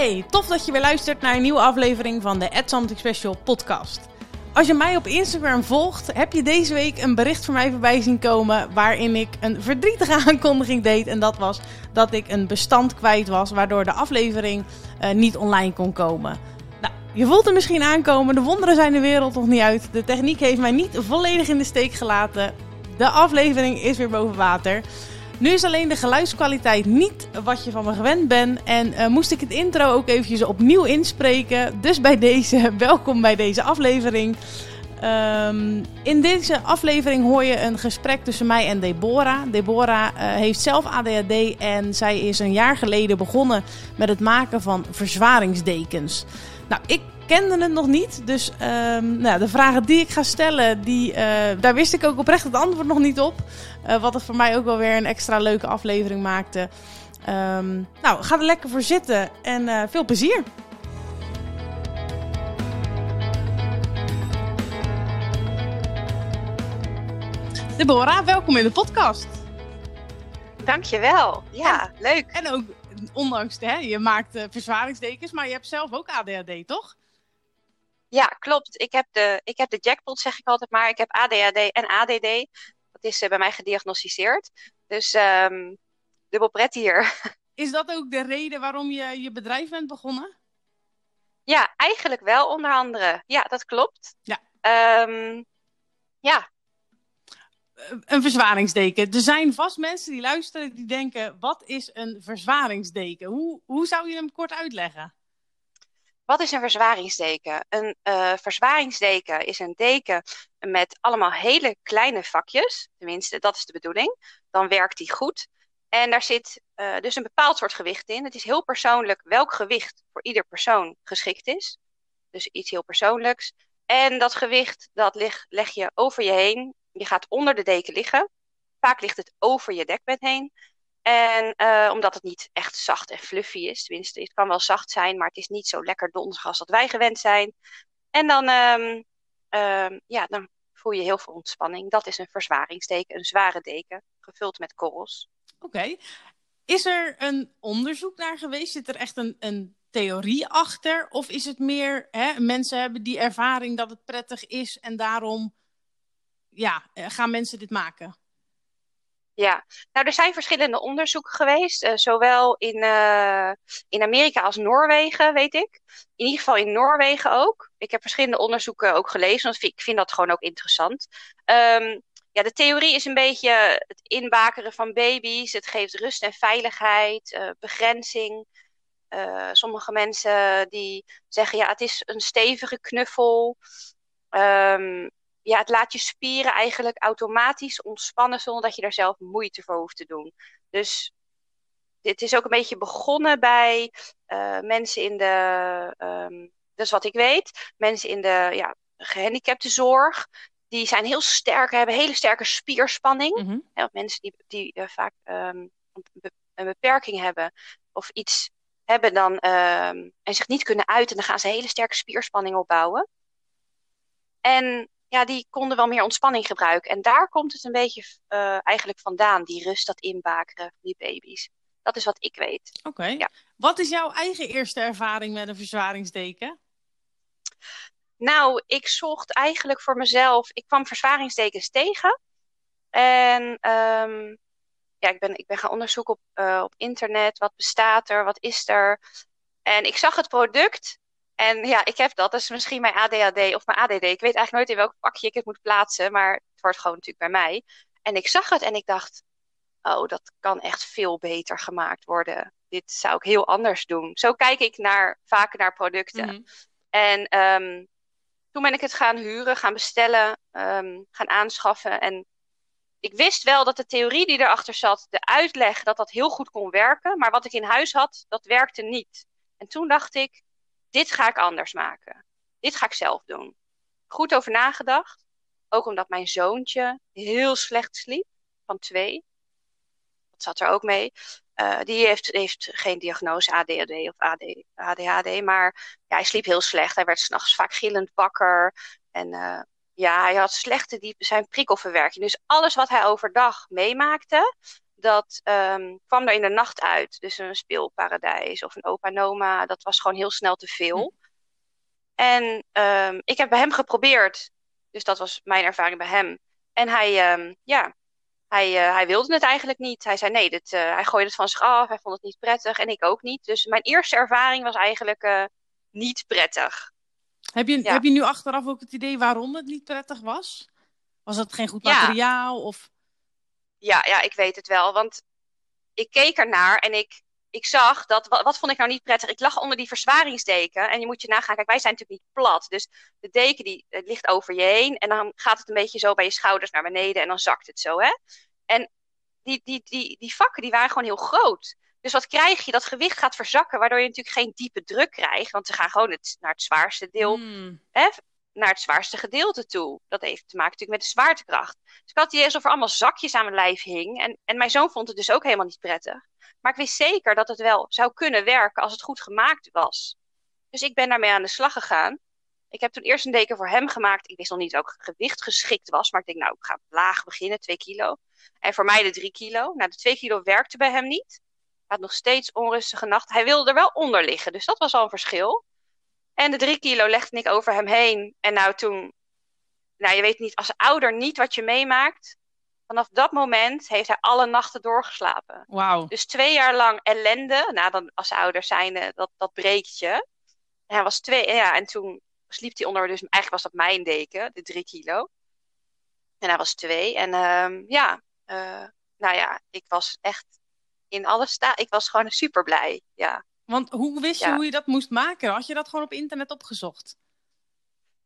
Hey, tof dat je weer luistert naar een nieuwe aflevering van de Ad Special podcast. Als je mij op Instagram volgt, heb je deze week een bericht van mij voorbij zien komen waarin ik een verdrietige aankondiging deed. En dat was dat ik een bestand kwijt was, waardoor de aflevering uh, niet online kon komen. Nou, je voelt er misschien aankomen, de wonderen zijn de wereld nog niet uit. De techniek heeft mij niet volledig in de steek gelaten. De aflevering is weer boven water. Nu is alleen de geluidskwaliteit niet wat je van me gewend bent. En uh, moest ik het intro ook eventjes opnieuw inspreken. Dus bij deze, welkom bij deze aflevering. Um, in deze aflevering hoor je een gesprek tussen mij en Deborah. Deborah uh, heeft zelf ADHD en zij is een jaar geleden begonnen met het maken van verzwaringsdekens. Nou, ik kende het nog niet. Dus um, nou, de vragen die ik ga stellen, die, uh, daar wist ik ook oprecht het antwoord nog niet op. Uh, wat het voor mij ook wel weer een extra leuke aflevering maakte. Um, nou, ga er lekker voor zitten en uh, veel plezier. Deborah, welkom in de podcast. Dankjewel. Ja, en, leuk. En ook, ondanks, hè, je maakt uh, verzwaringsdekens, maar je hebt zelf ook ADHD, toch? Ja, klopt. Ik heb, de, ik heb de jackpot, zeg ik altijd maar. Ik heb ADHD en ADD. Dat is uh, bij mij gediagnosticeerd. Dus um, dubbel pret hier. Is dat ook de reden waarom je je bedrijf bent begonnen? Ja, eigenlijk wel, onder andere. Ja, dat klopt. Ja. Um, ja. Een verzwaringsdeken. Er zijn vast mensen die luisteren die denken: wat is een verzwaringsdeken? Hoe, hoe zou je hem kort uitleggen? Wat is een verzwaringsdeken? Een uh, verzwaringsdeken is een deken met allemaal hele kleine vakjes. Tenminste, dat is de bedoeling. Dan werkt die goed. En daar zit uh, dus een bepaald soort gewicht in. Het is heel persoonlijk welk gewicht voor ieder persoon geschikt is. Dus iets heel persoonlijks. En dat gewicht, dat leg je over je heen. Je gaat onder de deken liggen. Vaak ligt het over je dekbed heen. En uh, omdat het niet echt zacht en fluffy is, tenminste, het kan wel zacht zijn, maar het is niet zo lekker donzig als dat wij gewend zijn. En dan, um, um, ja, dan voel je heel veel ontspanning. Dat is een verzwaringsdeken, een zware deken, gevuld met korrels. Oké. Is er een onderzoek naar geweest? Zit er echt een, een theorie achter? Of is het meer, hè, mensen hebben die ervaring dat het prettig is en daarom ja, gaan mensen dit maken? Ja, nou er zijn verschillende onderzoeken geweest, uh, zowel in, uh, in Amerika als Noorwegen, weet ik. In ieder geval in Noorwegen ook. Ik heb verschillende onderzoeken ook gelezen, want ik vind dat gewoon ook interessant. Um, ja, de theorie is een beetje het inbakeren van baby's. Het geeft rust en veiligheid, uh, begrenzing. sommige mensen die zeggen, ja, het is een stevige knuffel. Um, ja, het laat je spieren eigenlijk automatisch ontspannen zonder dat je daar zelf moeite voor hoeft te doen. Dus dit is ook een beetje begonnen bij uh, mensen in de, um, dat is wat ik weet, mensen in de ja, gehandicaptenzorg. Die zijn heel sterk, hebben hele sterke spierspanning. Mm-hmm. Ja, mensen die, die uh, vaak um, een beperking hebben of iets hebben dan, um, en zich niet kunnen uiten, dan gaan ze hele sterke spierspanning opbouwen. En ja, die konden wel meer ontspanning gebruiken. En daar komt het een beetje uh, eigenlijk vandaan, die rust, dat inbakeren van die baby's. Dat is wat ik weet. Oké. Okay. Ja. Wat is jouw eigen eerste ervaring met een verzwaringsdeken? Nou, ik zocht eigenlijk voor mezelf. Ik kwam verzwaringsdekens tegen. En um, ja, ik ben, ik ben gaan onderzoeken op, uh, op internet. Wat bestaat er? Wat is er? En ik zag het product. En ja, ik heb dat. Dat is misschien mijn ADHD of mijn ADD. Ik weet eigenlijk nooit in welk pakje ik het moet plaatsen. Maar het wordt gewoon natuurlijk bij mij. En ik zag het en ik dacht... Oh, dat kan echt veel beter gemaakt worden. Dit zou ik heel anders doen. Zo kijk ik naar, vaak naar producten. Mhm. En um, toen ben ik het gaan huren, gaan bestellen, um, gaan aanschaffen. En ik wist wel dat de theorie die erachter zat, de uitleg, dat dat heel goed kon werken. Maar wat ik in huis had, dat werkte niet. En toen dacht ik, dit ga ik anders maken. Dit ga ik zelf doen. Goed over nagedacht. Ook omdat mijn zoontje heel slecht sliep, van twee. Dat zat er ook mee. Uh, die heeft, heeft geen diagnose ADHD of AD, ADHD, maar ja, hij sliep heel slecht. Hij werd s'nachts vaak gillend wakker. En uh, ja, hij had slechte diep, zijn prikkelverwerking. Dus alles wat hij overdag meemaakte, dat um, kwam er in de nacht uit. Dus een speelparadijs of een opa Noma, dat was gewoon heel snel te veel. Hm. En um, ik heb bij hem geprobeerd, dus dat was mijn ervaring bij hem. En hij, um, ja, hij, uh, hij wilde het eigenlijk niet. Hij zei nee, dit, uh, hij gooide het van zich af, hij vond het niet prettig en ik ook niet. Dus mijn eerste ervaring was eigenlijk uh, niet prettig. Heb je, ja. heb je nu achteraf ook het idee waarom het niet prettig was? Was het geen goed materiaal? Ja. Of... Ja, ja, ik weet het wel. Want ik keek ernaar en ik, ik zag dat, wat, wat, vond ik nou niet prettig? Ik lag onder die verzwaringsdeken en je moet je nagaan, kijk, wij zijn natuurlijk niet plat. Dus de deken die het ligt over je heen en dan gaat het een beetje zo bij je schouders naar beneden en dan zakt het zo, hè? En die, die, die, die vakken die waren gewoon heel groot. Dus wat krijg je? Dat gewicht gaat verzakken, waardoor je natuurlijk geen diepe druk krijgt. Want ze gaan gewoon het, naar het zwaarste deel, mm. hè, naar het zwaarste gedeelte toe. Dat heeft te maken natuurlijk met de zwaartekracht. Dus ik had het idee alsof er allemaal zakjes aan mijn lijf hing. En, en mijn zoon vond het dus ook helemaal niet prettig. Maar ik wist zeker dat het wel zou kunnen werken als het goed gemaakt was. Dus ik ben daarmee aan de slag gegaan. Ik heb toen eerst een deken voor hem gemaakt. Ik wist nog niet welk gewicht geschikt was. Maar ik denk, nou, ik ga laag beginnen, 2 kilo. En voor mij de 3 kilo. Nou, de 2 kilo werkte bij hem niet. Hij had nog steeds onrustige nacht. Hij wilde er wel onder liggen, dus dat was al een verschil. En de 3 kilo legde ik over hem heen. En nou toen, nou je weet niet, als ouder niet wat je meemaakt. Vanaf dat moment heeft hij alle nachten doorgeslapen. Wauw. Dus twee jaar lang ellende. Nou, dan als ouder zijn, dat, dat breekt je. En hij was twee, ja, en toen sliep hij onder, dus eigenlijk was dat mijn deken, de drie kilo. En hij was twee. En um, ja, uh, nou ja, ik was echt in alle sta. Ik was gewoon super blij. Ja. Want hoe wist je hoe je dat moest maken? Had je dat gewoon op internet opgezocht?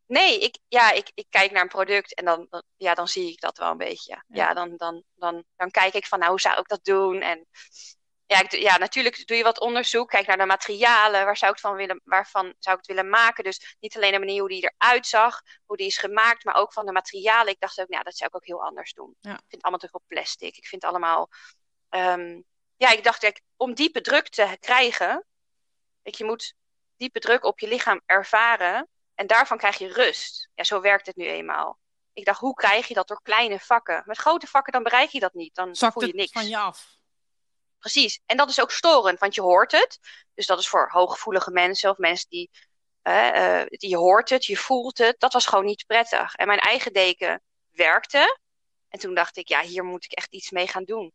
Nee, ik, ja, ik, ik kijk naar een product en dan, dan, ja, dan zie ik dat wel een beetje. Ja, ja dan, dan, dan, dan kijk ik van, nou, hoe zou ik dat doen? En ja, ik, ja, natuurlijk doe je wat onderzoek. Kijk naar de materialen. Waar zou ik van willen, waarvan zou ik het willen maken? Dus niet alleen de manier hoe die eruit zag, hoe die is gemaakt, maar ook van de materialen. Ik dacht ook, nou, dat zou ik ook heel anders doen. Ja. Ik vind het allemaal te veel plastic. Ik vind het allemaal. Um, ja, ik dacht, kijk, om diepe druk te krijgen, ik, je moet diepe druk op je lichaam ervaren. En daarvan krijg je rust. Ja, zo werkt het nu eenmaal. Ik dacht, hoe krijg je dat door kleine vakken? Met grote vakken dan bereik je dat niet. Dan Zakt voel je niks. van je af. Precies. En dat is ook storend, want je hoort het. Dus dat is voor hooggevoelige mensen of mensen die, uh, uh, die je hoort het, je voelt het. Dat was gewoon niet prettig. En mijn eigen deken werkte. En toen dacht ik, ja, hier moet ik echt iets mee gaan doen.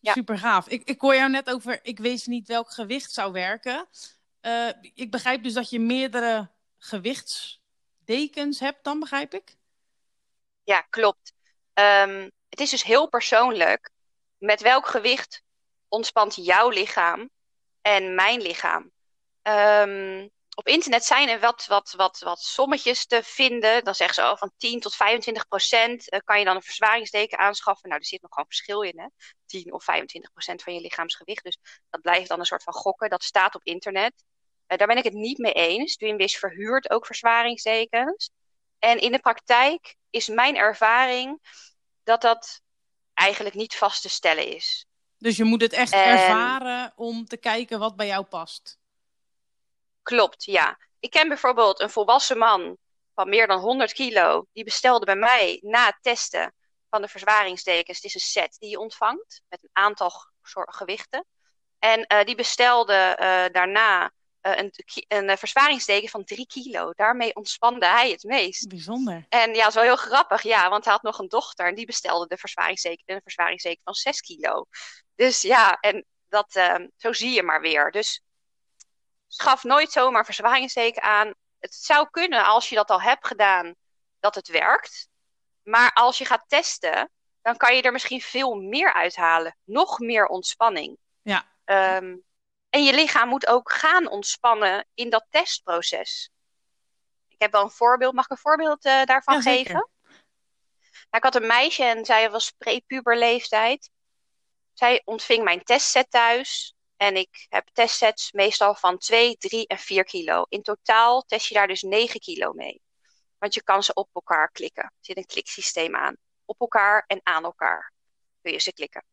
Ja. Super gaaf. Ik, ik hoor jou net over, ik wist niet welk gewicht zou werken. Uh, ik begrijp dus dat je meerdere gewichtsdekens hebt, dan begrijp ik? Ja, klopt. Um, het is dus heel persoonlijk met welk gewicht ontspant jouw lichaam en mijn lichaam. Um, op internet zijn er wat, wat, wat, wat sommetjes te vinden. Dan zeggen ze oh, van 10 tot 25 procent uh, kan je dan een verzwaringsdeken aanschaffen. Nou, er zit nog gewoon verschil in, hè? 10 of 25 procent van je lichaamsgewicht. Dus dat blijft dan een soort van gokken. Dat staat op internet. Uh, daar ben ik het niet mee eens. Dreamwish verhuurt ook verzwaringsdekens. En in de praktijk is mijn ervaring dat dat eigenlijk niet vast te stellen is. Dus je moet het echt ervaren om te kijken wat bij jou past. Klopt, ja. Ik ken bijvoorbeeld een volwassen man van meer dan 100 kilo. Die bestelde bij mij na het testen van de verzwaringsdekens. Het is een set die je ontvangt met een aantal gewichten. En uh, die bestelde uh, daarna uh, een, een verzwaringsdeken van 3 kilo. Daarmee ontspande hij het meest. Bijzonder. En ja, dat is wel heel grappig, ja, want hij had nog een dochter en die bestelde de verzwaringsdeken, een verzwaringsdeken van 6 kilo. Dus ja, en dat, zo zie je maar weer. Dus schaf nooit zomaar verzwaringsdeken aan. Het zou kunnen, als je dat al hebt gedaan, dat het werkt. Maar als je gaat testen, dan kan je er misschien veel meer uithalen. Nog meer ontspanning. Ja. Um, en je lichaam moet ook gaan ontspannen in dat testproces. Ik heb wel een voorbeeld. Mag ik een voorbeeld uh, daarvan ja, geven? Nou, ik had een meisje en zij was prepuberleeftijd. Zij ontving mijn testset thuis. En ik heb testsets meestal van 2, 3 en 4 kilo. In totaal test je daar dus 9 kilo mee. Want je kan ze op elkaar klikken. Er zit een kliksysteem aan. Op elkaar en aan elkaar kun je ze klikken.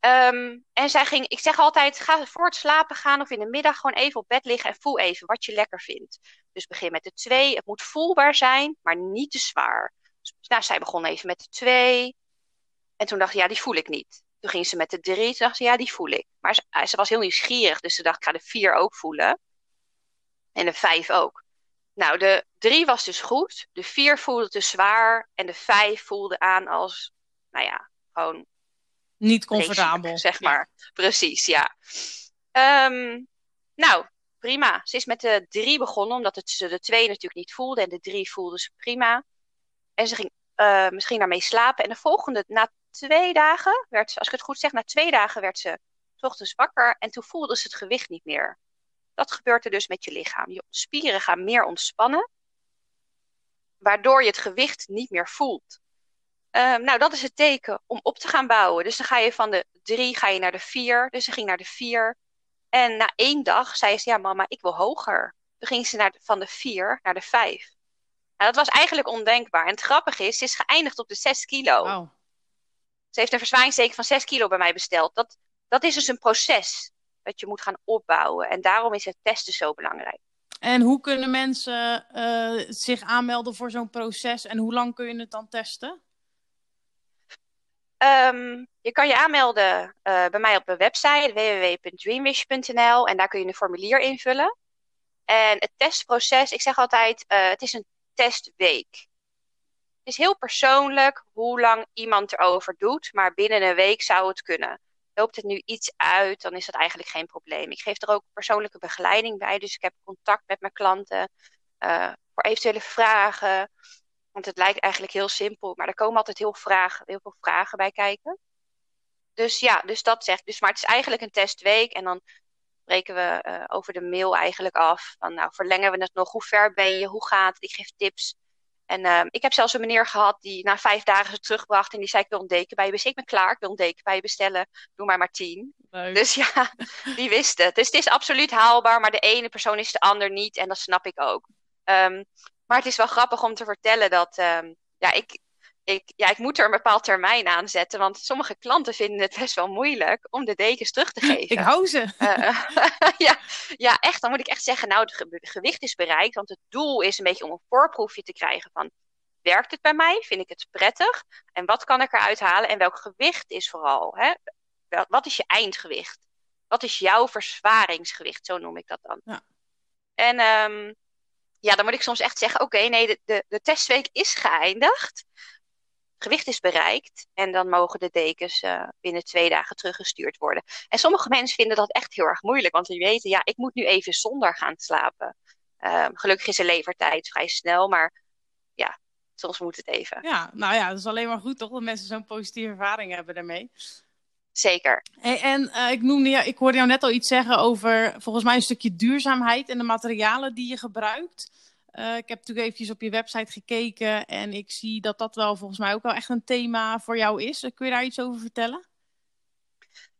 Um, en zij ging, ik zeg altijd, ga voor het slapen gaan of in de middag gewoon even op bed liggen en voel even wat je lekker vindt. Dus begin met de 2. Het moet voelbaar zijn, maar niet te zwaar. Dus nou, zij begon even met de 2. En toen dacht ik, ja, die voel ik niet. Toen ging ze met de drie. Toen dacht ze, ja, die voel ik. Maar ze, ze was heel nieuwsgierig. Dus ze dacht, ik ga de vier ook voelen. En de vijf ook. Nou, de drie was dus goed. De vier voelde te zwaar. En de vijf voelde aan als, nou ja, gewoon... Niet comfortabel. Zeg maar. Precies, ja. Um, nou, prima. Ze is met de drie begonnen, omdat het, ze de twee natuurlijk niet voelde. En de drie voelde ze prima. En ze ging uh, misschien daarmee slapen. En de volgende, na twee dagen, werd ze, als ik het goed zeg, na twee dagen werd ze ochtends wakker. En toen voelde ze het gewicht niet meer. Dat gebeurt er dus met je lichaam. Je spieren gaan meer ontspannen, waardoor je het gewicht niet meer voelt. Uh, nou, dat is het teken om op te gaan bouwen. Dus dan ga je van de drie ga je naar de vier. Dus ze ging naar de vier. En na één dag zei ze, ja mama, ik wil hoger. Toen ging ze naar van de vier naar de vijf. Nou, dat was eigenlijk ondenkbaar. En het grappige is, ze is geëindigd op de 6 kilo. Ze heeft een verzwaringsteken van 6 kilo bij mij besteld. Dat, dat is dus een proces dat je moet gaan opbouwen. En daarom is het testen zo belangrijk. En hoe kunnen mensen uh, zich aanmelden voor zo'n proces en hoe lang kun je het dan testen? Um, je kan je aanmelden uh, bij mij op mijn website www.dreamwish.nl en daar kun je een formulier invullen. En het testproces, ik zeg altijd, uh, het is een testweek. Het is heel persoonlijk hoe lang iemand erover doet, maar binnen een week zou het kunnen. Loopt het nu iets uit, dan is dat eigenlijk geen probleem. Ik geef er ook persoonlijke begeleiding bij, dus ik heb contact met mijn klanten uh, voor eventuele vragen. Want het lijkt eigenlijk heel simpel, maar er komen altijd heel, vragen, heel veel vragen bij kijken. Dus ja, dus dat zegt. Dus, maar het is eigenlijk een testweek en dan spreken we uh, over de mail eigenlijk af. Van, nou, verlengen we het nog? Hoe ver ben je? Hoe gaat het? Ik geef tips. En uh, ik heb zelfs een meneer gehad die na vijf dagen ze terugbracht. En die zei, ik wil een deken bij je bestellen. Ik ben klaar, ik wil een deken bij je bestellen. Doe maar maar tien. Leuk. Dus ja, die wist het. Dus het is absoluut haalbaar. Maar de ene persoon is de ander niet. En dat snap ik ook. Um, maar het is wel grappig om te vertellen dat... Um, ja, ik, ik, ja, ik moet er een bepaald termijn aan zetten. Want sommige klanten vinden het best wel moeilijk om de dekens terug te geven. Ik hou ze. Uh, ja, ja, echt. Dan moet ik echt zeggen, nou, het gewicht is bereikt. Want het doel is een beetje om een voorproefje te krijgen van... Werkt het bij mij? Vind ik het prettig? En wat kan ik eruit halen? En welk gewicht is vooral? Hè? Wat is je eindgewicht? Wat is jouw verzwaringsgewicht? Zo noem ik dat dan. Ja. En um, ja, dan moet ik soms echt zeggen: oké, okay, nee, de, de, de testweek is geëindigd gewicht is bereikt. En dan mogen de dekens uh, binnen twee dagen teruggestuurd worden. En sommige mensen vinden dat echt heel erg moeilijk. Want die weten, ja, ik moet nu even zonder gaan slapen. Uh, gelukkig is de levertijd vrij snel. Maar ja, soms moet het even. Ja, nou ja, dat is alleen maar goed toch? Dat mensen zo'n positieve ervaring hebben daarmee. Zeker. Hey, en uh, ik, noemde, ja, ik hoorde jou net al iets zeggen over volgens mij een stukje duurzaamheid en de materialen die je gebruikt. Uh, ik heb natuurlijk eventjes op je website gekeken en ik zie dat dat wel volgens mij ook wel echt een thema voor jou is. Kun je daar iets over vertellen?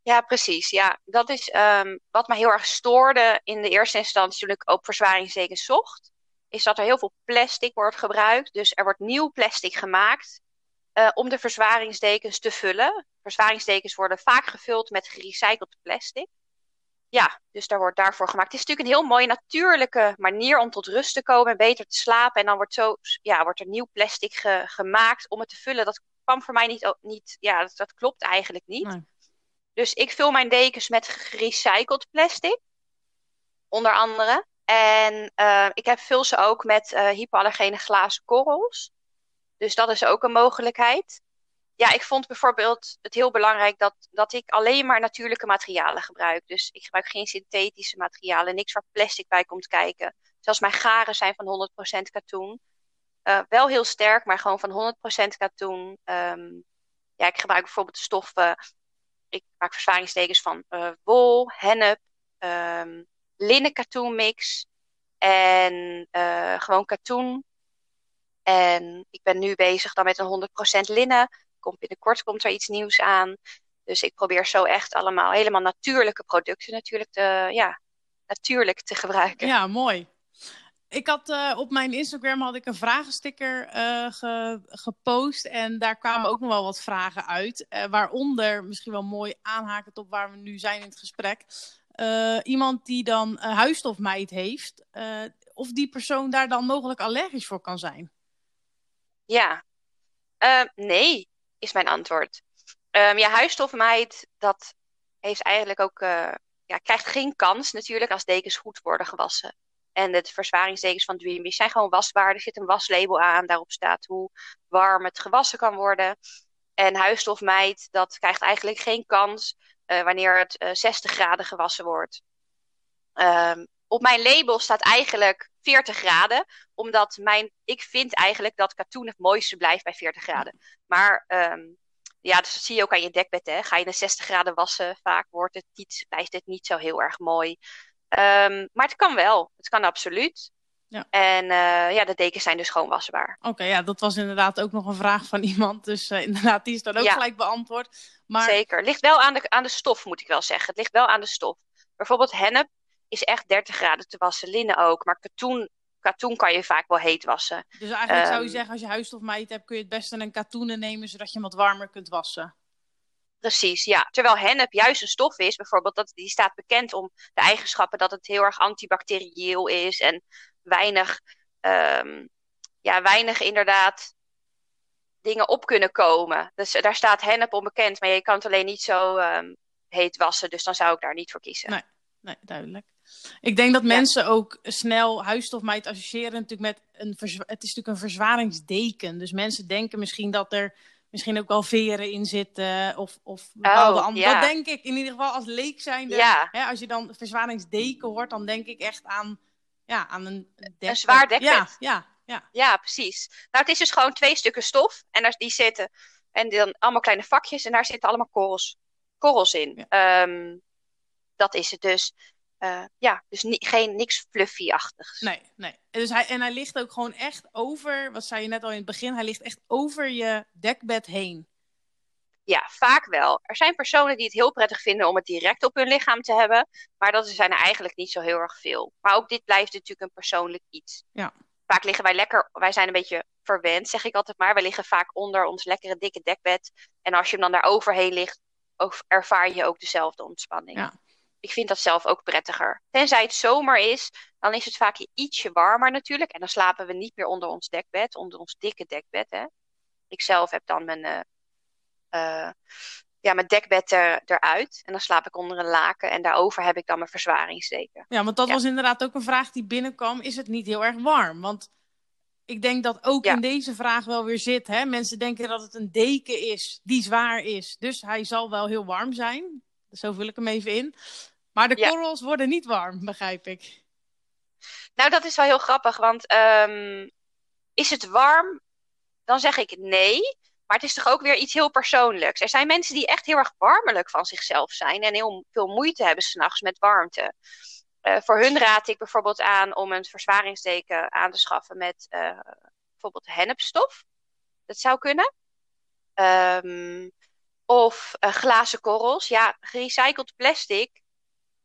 Ja, precies. Ja, dat is um, wat mij heel erg stoorde in de eerste instantie toen ik op verzwaringsdekens zocht. Is dat er heel veel plastic wordt gebruikt. Dus er wordt nieuw plastic gemaakt uh, om de verzwaringsdekens te vullen. Verzwaringsdekens worden vaak gevuld met gerecycled plastic ja, dus daar wordt daarvoor gemaakt. Het is natuurlijk een heel mooie natuurlijke manier om tot rust te komen en beter te slapen. En dan wordt, zo, ja, wordt er nieuw plastic ge, gemaakt om het te vullen. Dat kwam voor mij niet, niet ja, dat, dat klopt eigenlijk niet. Nee. Dus ik vul mijn dekens met gerecycled plastic, onder andere. En uh, ik heb, vul ze ook met uh, hypoallergene glazen korrels. Dus dat is ook een mogelijkheid ja, ik vond bijvoorbeeld het heel belangrijk dat, dat ik alleen maar natuurlijke materialen gebruik. Dus ik gebruik geen synthetische materialen, niks waar plastic bij komt kijken. Zelfs mijn garen zijn van 100% katoen. Uh, wel heel sterk, maar gewoon van 100% katoen. Um, ja, ik gebruik bijvoorbeeld stoffen. Ik maak verzwaringstekens van uh, wol, hennep, um, linnen katoen mix en uh, gewoon katoen. En ik ben nu bezig dan met een 100% linnen komt binnenkort komt er iets nieuws aan. Dus ik probeer zo echt allemaal helemaal natuurlijke producten natuurlijk te, ja, natuurlijk te gebruiken. Ja, mooi. Ik had uh, op mijn Instagram had ik een vragensticker uh, ge, gepost en daar kwamen ook nog wel wat vragen uit. Uh, waaronder, misschien wel mooi aanhakend op waar we nu zijn in het gesprek, iemand die dan huisstofmijt heeft, of die persoon daar dan mogelijk allergisch voor kan zijn. Ja, nee, is mijn antwoord. Um, ja, huisstofmeid, dat heeft eigenlijk ook, uh, ja, krijgt geen kans natuurlijk als dekens goed worden gewassen. En de verzwaringsdekens van Dreamy zijn gewoon wasbaar. Er zit een waslabel aan, daarop staat hoe warm het gewassen kan worden. En huisstofmeid, dat krijgt eigenlijk geen kans uh, wanneer het uh, 60 graden gewassen wordt. Um, op mijn label staat eigenlijk 40 graden. Omdat mijn, ik vind eigenlijk dat katoen het mooiste blijft bij 40 graden. Maar um, ja, dus dat zie je ook aan je dekbed. Hè. Ga je naar 60 graden wassen, vaak wordt het niet, blijft het niet zo heel erg mooi. Um, maar het kan wel. Het kan absoluut. Ja. En uh, ja, de dekens zijn dus gewoon wasbaar. Oké, ja, dat was inderdaad ook nog een vraag van iemand. Dus uh, inderdaad, die is dan ook ja. gelijk beantwoord. Maar... Zeker. Ligt wel aan de, aan de stof, moet ik wel zeggen. Het ligt wel aan de stof. Bijvoorbeeld hennep is echt 30 graden te wassen, linnen ook. Maar katoen, katoen kan je vaak wel heet wassen. Dus eigenlijk um, zou je zeggen, als je huisstofmeid hebt, kun je het beste een katoenen nemen, zodat je hem wat warmer kunt wassen. Precies, ja. Terwijl hennep juist een stof is, bijvoorbeeld, dat, die staat bekend om de eigenschappen dat het heel erg antibacterieel is en weinig, um, ja, weinig inderdaad dingen op kunnen komen. Dus daar staat hennep onbekend, maar je kan het alleen niet zo um, heet wassen, dus dan zou ik daar niet voor kiezen. Nee, nee duidelijk. Ik denk dat mensen ook snel huisstofmeid associëren natuurlijk met een het is natuurlijk een verzwaringsdeken. Dus mensen denken misschien dat er misschien ook wel veren in zitten of, of bepaalde oh, andere. Ja. Dat denk ik in ieder geval als leek zijnde. Ja. Hè, als je dan verzwaringsdeken hoort, dan denk ik echt aan, ja, aan een dekbed. Een zwaar dekbed. Ja, ja, ja. ja, precies. Nou, het is dus gewoon twee stukken stof en daar, die zitten en dan allemaal kleine vakjes en daar zitten allemaal korrels, korrels in. Ja. Um, dat is het dus. Uh, ja, dus ni geen niks fluffy-achtigs. Nee, nee. Dus hij, en hij ligt ook gewoon echt over, wat zei je net al in het begin, hij ligt echt over je dekbed heen. Ja, vaak wel. Er zijn personen die het heel prettig vinden om het direct op hun lichaam te hebben, maar dat zijn er eigenlijk niet zo heel erg veel. Maar ook dit blijft natuurlijk een persoonlijk iets. Ja. Vaak liggen wij lekker, wij zijn een beetje verwend, zeg ik altijd maar. Wij liggen vaak onder ons lekkere dikke dekbed. En als je hem dan daar overheen ligt, ervaar je ook dezelfde ontspanning. Ja ik vind dat zelf ook prettiger. Tenzij het zomer is, dan is het vaak ietsje warmer natuurlijk. En dan slapen we niet meer onder ons dekbed, onder ons dikke dekbed. Hè. Ik zelf heb dan mijn, uh, uh, ja, mijn dekbed er, eruit. En dan slaap ik onder een laken. En daarover heb ik dan mijn verzwaringsdeken. Ja, want dat ja. was inderdaad ook een vraag die binnenkwam. Is het niet heel erg warm? Want ik denk dat ook ja. in deze vraag wel weer zit. Hè? Mensen denken dat het een deken is die zwaar is. Dus hij zal wel heel warm zijn. Zo vul ik hem even in. Maar de korrels worden niet warm, begrijp ik. Nou, dat is wel heel grappig, want um, is het warm? Dan zeg ik nee. Maar het is toch ook weer iets heel persoonlijks. Er zijn mensen die echt heel erg warmelijk van zichzelf zijn en heel veel moeite hebben s'nachts met warmte. Uh, voor hun raad ik bijvoorbeeld aan om een verzwaringsdeken aan te schaffen met uh, bijvoorbeeld hennepstof. Dat zou kunnen. Um, of uh, glazen korrels. Ja, gerecycled plastic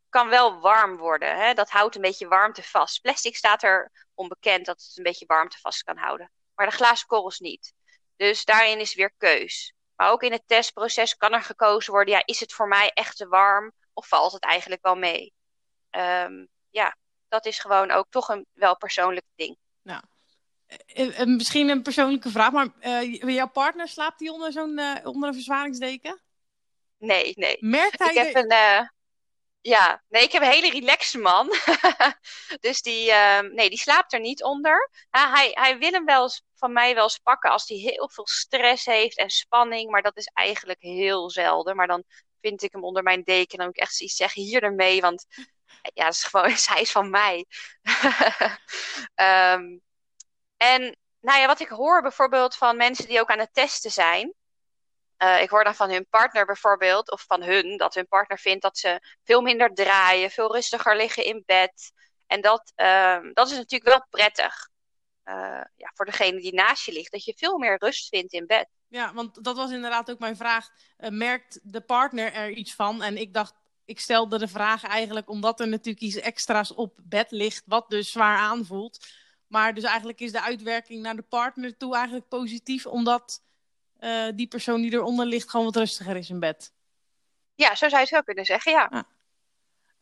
kan wel warm worden. Hè? Dat houdt een beetje warmte vast. Plastic staat er onbekend dat het een beetje warmte vast kan houden. Maar de glazen korrels niet. Dus daarin is weer keus. Maar ook in het testproces kan er gekozen worden: ja, is het voor mij echt te warm of valt het eigenlijk wel mee? Um, ja, dat is gewoon ook toch een wel persoonlijk ding. Nou, uh, misschien een persoonlijke vraag, maar uh, jouw partner slaapt die onder zo'n uh, onder een verzwaringsdeken? Nee, nee. Merkt hij ik heb een, ja, nee, ik heb een hele relaxe man. dus die, uh, nee, die slaapt er niet onder. Hij, hij wil hem wel van mij wel eens pakken als hij heel veel stress heeft en spanning. Maar dat is eigenlijk heel zelden. Maar dan vind ik hem onder mijn deken. En dan moet ik echt zoiets zeggen, hier ermee. Want ja, is gewoon, hij is van mij. um, en nou ja, wat ik hoor bijvoorbeeld van mensen die ook aan het testen zijn. Uh, ik hoor dan van hun partner bijvoorbeeld, of van hun, dat hun partner vindt dat ze veel minder draaien, veel rustiger liggen in bed. En dat, uh, dat is natuurlijk wel prettig uh, ja, voor degene die naast je ligt, dat je veel meer rust vindt in bed. Ja, want dat was inderdaad ook mijn vraag. Uh, merkt de partner er iets van? En ik dacht, ik stelde de vraag eigenlijk omdat er natuurlijk iets extra's op bed ligt, wat dus zwaar aanvoelt. Maar dus eigenlijk is de uitwerking naar de partner toe eigenlijk positief, omdat uh, die persoon die eronder ligt gewoon wat rustiger is in bed. Ja, zo zou je het wel kunnen zeggen, ja. Ah.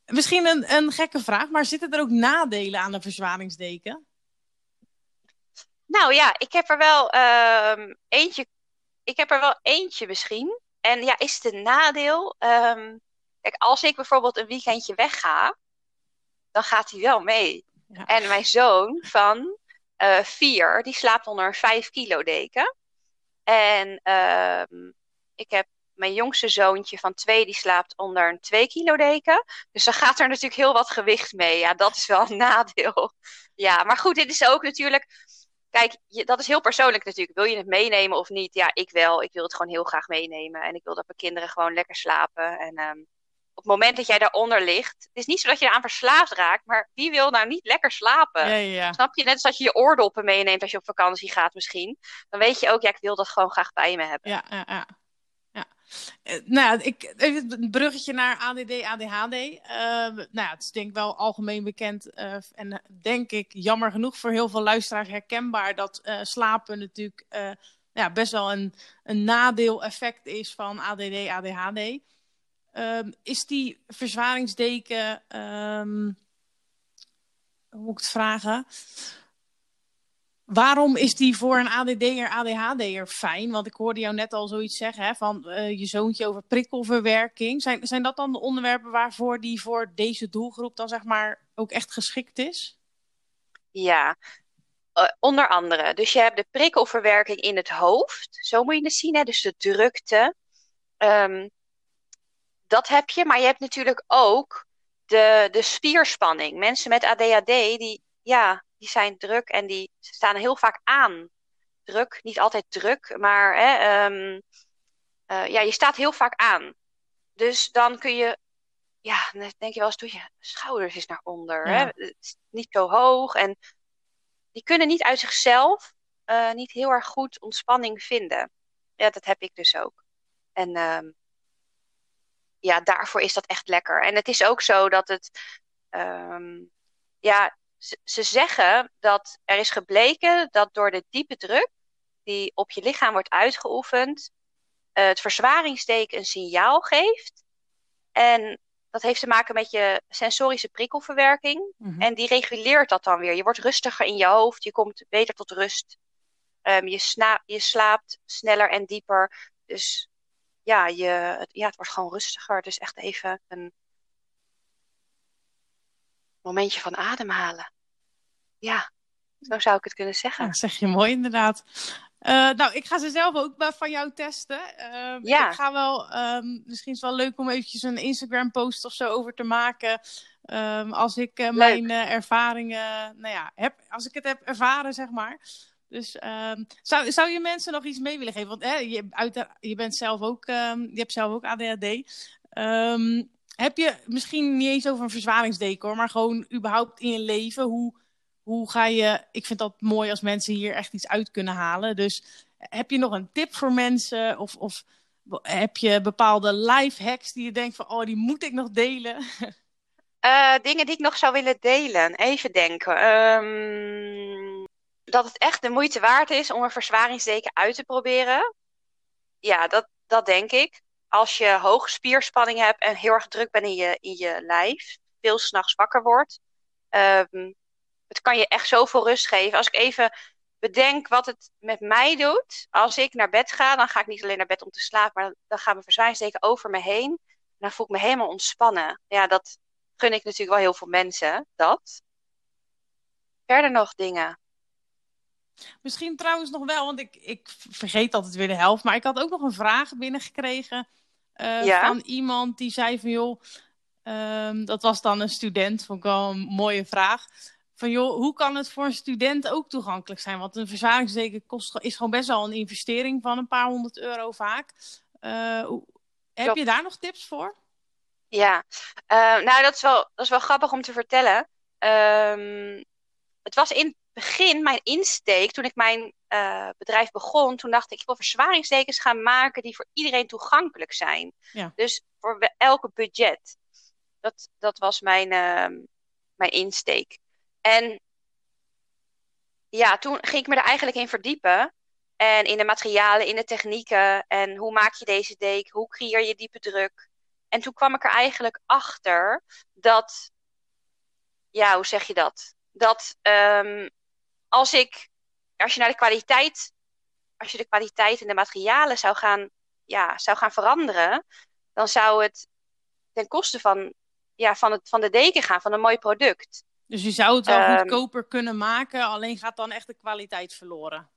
Misschien een, een gekke vraag, maar zitten er ook nadelen aan een verzwaringsdeken? Nou ja, ik heb er wel uh, eentje. Ik heb er wel eentje misschien. En ja, is het een nadeel? Ehm, kijk, als ik bijvoorbeeld een weekendje wegga, dan gaat hij wel mee. Ja. En mijn zoon van uh, vier, die slaapt onder een vijf kilo deken. En uh, ik heb mijn jongste zoontje van twee, die slaapt onder een 2 kilo deken. Dus dan gaat er natuurlijk heel wat gewicht mee. Ja, dat is wel een nadeel. Ja, maar goed, dit is ook natuurlijk... Kijk, dat is heel persoonlijk natuurlijk. Wil je het meenemen of niet? Ja, ik wel. Ik wil het gewoon heel graag meenemen. En ik wil dat mijn kinderen gewoon lekker slapen. En um, op het moment dat jij daaronder ligt. Het is niet zo dat je eraan verslaafd raakt, maar wie wil nou niet lekker slapen? Ja, ja. Snap je? Net als dat je je oordoppen meeneemt als je op vakantie gaat misschien. Dan weet je ook, ja, ik wil dat gewoon graag bij me hebben. Ja, ja, ja. ja. Uh, nou ja, ik, even een bruggetje naar ADD, ADHD. Uh, nou ja, het is denk ik wel algemeen bekend uh, en denk ik jammer genoeg voor heel veel luisteraars herkenbaar dat slapen natuurlijk ja, best wel een, een nadeel effect is van ADD, ADHD. Um, is die verzwaringsdeken, um, hoe moet ik het vragen? Waarom is die voor een ADD'er, ADHD'er fijn? Want ik hoorde jou net al zoiets zeggen hè, van uh, je zoontje over prikkelverwerking. Zijn, zijn dat dan de onderwerpen waarvoor die voor deze doelgroep dan zeg maar ook echt geschikt is? Ja, uh, onder andere. Dus je hebt de prikkelverwerking in het hoofd. Zo moet je het zien, hè? dus de drukte. Um, dat heb je, maar je hebt natuurlijk ook de, de spierspanning. Mensen met ADHD, die, ja, die zijn druk en die staan heel vaak aan. Druk, niet altijd druk, maar hè, um, uh, ja, je staat heel vaak aan. Dus dan kun je, ja, dan denk je wel eens, doe je schouders eens naar onder. Ja. Hè? Het is niet zo hoog en die kunnen niet uit zichzelf uh, niet heel erg goed ontspanning vinden. Ja, dat heb ik dus ook. En um, ja, daarvoor is dat echt lekker. En het is ook zo dat het, um, ja, ze zeggen dat er is gebleken dat door de diepe druk die op je lichaam wordt uitgeoefend, uh, het verzwaringsteken een signaal geeft. En dat heeft te maken met je sensorische prikkelverwerking. Mm -hmm. En die reguleert dat dan weer. Je wordt rustiger in je hoofd, je komt beter tot rust. Um, je, je slaapt sneller en dieper. Dus ja, je, het, ja, het wordt gewoon rustiger. Dus echt even een momentje van ademhalen. Ja, zo zou ik het kunnen zeggen. Ja, dat zeg je mooi inderdaad. Uh, nou, ik ga ze zelf ook van jou testen. Uh, ja. Ik ga wel, um, misschien is het wel leuk om eventjes een Instagram post of zo over te maken. Um, als ik uh, mijn uh, ervaringen, nou ja, heb, als ik het heb ervaren, zeg maar. Dus um, zou, zou je mensen nog iets mee willen geven? Want je, uit, je bent zelf ook, um, je hebt zelf ook ADHD. Um, heb je misschien niet eens over een verzwaringsdecor, maar gewoon überhaupt in je leven? Hoe, hoe ga je. Ik vind dat mooi als mensen hier echt iets uit kunnen halen. Dus heb je nog een tip voor mensen? Of, of heb je bepaalde life hacks die je denkt van, oh, die moet ik nog delen? Uh, dingen die ik nog zou willen delen. Even denken. Um, dat het echt de moeite waard is om een verzwaringsdeken uit te proberen. Ja, dat, dat denk ik. Als je hoge spierspanning hebt en heel erg druk bent in je, in je lijf, veel s'nachts wakker wordt. Um, het kan je echt zoveel rust geven. Als ik even bedenk wat het met mij doet. Als ik naar bed ga, dan ga ik niet alleen naar bed om te slapen, maar dan gaat mijn verzwaringsdeken over me heen. En dan voel ik me helemaal ontspannen. Ja, dat gun ik natuurlijk wel heel veel mensen. Dat. Verder nog dingen. Misschien trouwens nog wel, want ik, ik vergeet altijd weer de helft. Maar ik had ook nog een vraag binnengekregen uh, ja? van iemand die zei van joh, um, dat was dan een student, vond ik wel een mooie vraag. Van joh, hoe kan het voor een student ook toegankelijk zijn? Want een verzwaringsdeken kost, is gewoon best wel een investering van een paar honderd euro vaak. Uh, heb je daar nog tips voor? Ja, uh, nou dat is, wel, dat is wel grappig om te vertellen. Um, het was in begin, mijn insteek, toen ik mijn uh, bedrijf begon, toen dacht ik, ik wil verzwaringsdekens gaan maken die voor iedereen toegankelijk zijn. Ja. Dus voor elke budget. Dat, dat was mijn, uh, mijn insteek. En ja, toen ging ik me er eigenlijk in verdiepen. En in de materialen, in de technieken. En hoe maak je deze deken? Hoe creëer je diepe druk? En toen kwam ik er eigenlijk achter dat, ja, hoe zeg je dat? Dat um, als ik, als je naar de kwaliteit, als je de kwaliteit en de materialen zou gaan ja, zou gaan veranderen, dan zou het ten koste van, ja, van, het, van de deken gaan, van een mooi product. Dus je zou het wel um, goedkoper kunnen maken, alleen gaat dan echt de kwaliteit verloren.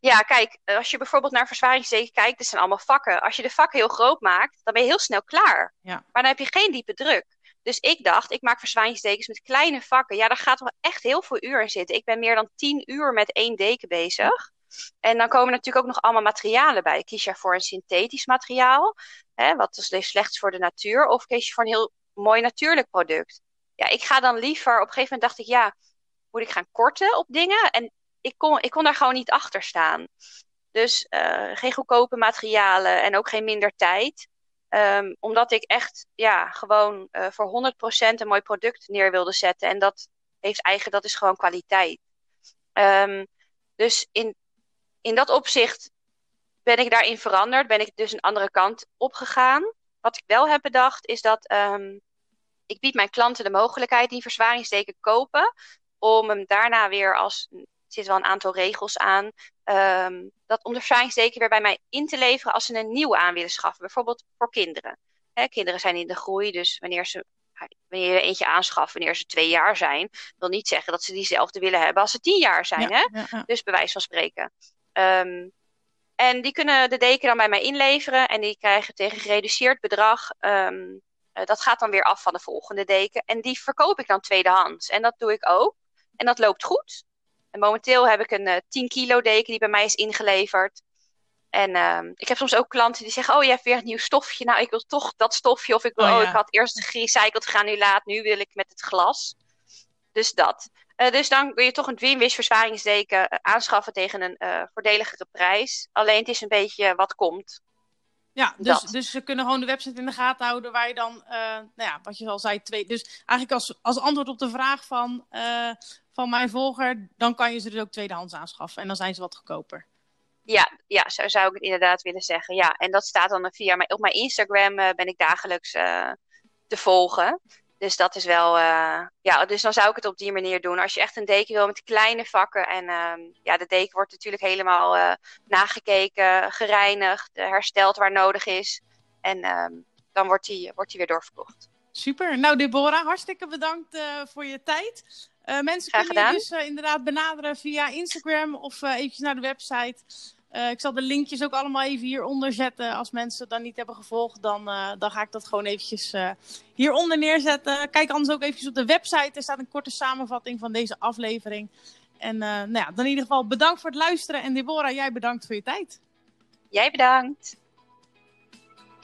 Ja, kijk, als je bijvoorbeeld naar verzwaringsdeken kijkt, dat zijn allemaal vakken. Als je de vakken heel groot maakt, dan ben je heel snel klaar. Ja. Maar dan heb je geen diepe druk. Dus ik dacht, ik maak verzwaringsdekens met kleine vakken. Ja, daar gaat wel echt heel veel uur in zitten. Ik ben meer dan tien uur met één deken bezig. En dan komen natuurlijk ook nog allemaal materialen bij. Kies je voor een synthetisch materiaal, hè, wat is slechts voor de natuur, of kies je voor een heel mooi natuurlijk product? Ja, ik ga dan liever, op een gegeven moment dacht ik, ja, moet ik gaan korten op dingen? En ik kon, ik kon daar gewoon niet achter staan. Dus uh, geen goedkope materialen en ook geen minder tijd. Um, omdat ik echt ja, gewoon uh, voor 100% een mooi product neer wilde zetten. En dat heeft eigen, dat is gewoon kwaliteit. Um, dus in, in dat opzicht ben ik daarin veranderd. Ben ik dus een andere kant opgegaan. Wat ik wel heb bedacht is dat um, ik bied mijn klanten de mogelijkheid die verzwaringsteken kopen. Om hem daarna weer als zit wel een aantal regels aan. Um, dat onderscheidingsteken weer bij mij in te leveren als ze een nieuwe aan willen schaffen. Bijvoorbeeld voor kinderen. Hè, kinderen zijn in de groei, dus wanneer ze wanneer je eentje aanschaft wanneer ze twee jaar zijn, wil niet zeggen dat ze diezelfde willen hebben als ze tien jaar zijn. hè? Ja, ja. Dus bij wijze van spreken. Um, en die kunnen de deken dan bij mij inleveren en die krijgen tegen gereduceerd bedrag. Um, uh, dat gaat dan weer af van de volgende deken. En die verkoop ik dan tweedehands. En dat doe ik ook. En dat loopt goed. En momenteel heb ik een uh, 10 kilo deken die bij mij is ingeleverd. En uh, ik heb soms ook klanten die zeggen: Oh, je hebt weer een nieuw stofje. Nou, ik wil toch dat stofje. Of ik wil, oh, ja. oh ik had eerst gerecycled granulaat, nu wil ik met het glas. Dus dat. Uh, dus dan wil je toch een Dreamwish verzwaringsdeken uh, aanschaffen tegen een uh, voordeligere prijs. Alleen het is een beetje wat komt. Ja, dus, dus ze kunnen gewoon de website in de gaten houden waar je dan, nou ja, wat je al zei, twee. Dus eigenlijk als, als antwoord op de vraag van, van mijn volger, dan kan je ze dus ook tweedehands aanschaffen. En dan zijn ze wat goedkoper. Ja, ja, zo zou ik het inderdaad willen zeggen. Ja, en dat staat dan via mijn, op mijn Instagram ben ik dagelijks te volgen. Dus dat is wel, uh, ja, dus dan zou ik het op die manier doen. Als je echt een deken wil met kleine vakken. En uh, ja, de deken wordt natuurlijk helemaal nagekeken, gereinigd, hersteld waar nodig is. En ehm, dan wordt die, wordt die weer doorverkocht. Super. Nou, Deborah, hartstikke bedankt voor je tijd. Mensen Graag kunnen gedaan. je dus inderdaad benaderen via Instagram of eventjes naar de website. Uh, ik zal de linkjes ook allemaal even hieronder zetten. Als mensen het dan niet hebben gevolgd, dan, uh, dan ga ik dat gewoon eventjes uh, hieronder neerzetten. Kijk anders ook eventjes op de website. Er staat een korte samenvatting van deze aflevering. En nou ja, dan in ieder geval bedankt voor het luisteren. En Deborah, jij bedankt voor je tijd. Jij bedankt.